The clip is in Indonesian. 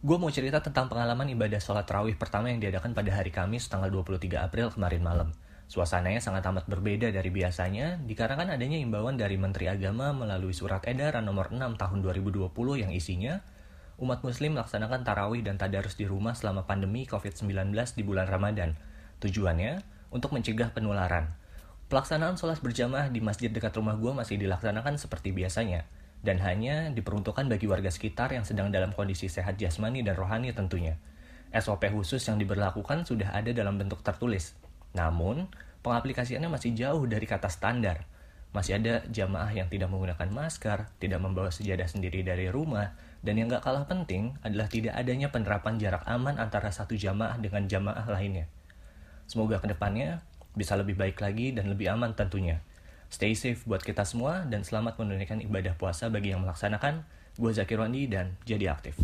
Gue mau cerita tentang pengalaman ibadah sholat terawih pertama yang diadakan pada hari Kamis tanggal 23 April kemarin malam. Suasananya sangat amat berbeda dari biasanya, dikarenakan adanya imbauan dari Menteri Agama melalui surat edaran nomor 6 tahun 2020 yang isinya, umat muslim melaksanakan tarawih dan tadarus di rumah selama pandemi COVID-19 di bulan Ramadan. Tujuannya, untuk mencegah penularan. Pelaksanaan sholat berjamaah di masjid dekat rumah gue masih dilaksanakan seperti biasanya, dan hanya diperuntukkan bagi warga sekitar yang sedang dalam kondisi sehat jasmani dan rohani tentunya. SOP khusus yang diberlakukan sudah ada dalam bentuk tertulis. Namun, pengaplikasiannya masih jauh dari kata standar. Masih ada jamaah yang tidak menggunakan masker, tidak membawa sejadah sendiri dari rumah, dan yang gak kalah penting adalah tidak adanya penerapan jarak aman antara satu jamaah dengan jamaah lainnya. Semoga ke depannya bisa lebih baik lagi dan lebih aman tentunya. Stay safe buat kita semua dan selamat menunaikan ibadah puasa bagi yang melaksanakan. Gue Zakir Wandi dan jadi aktif.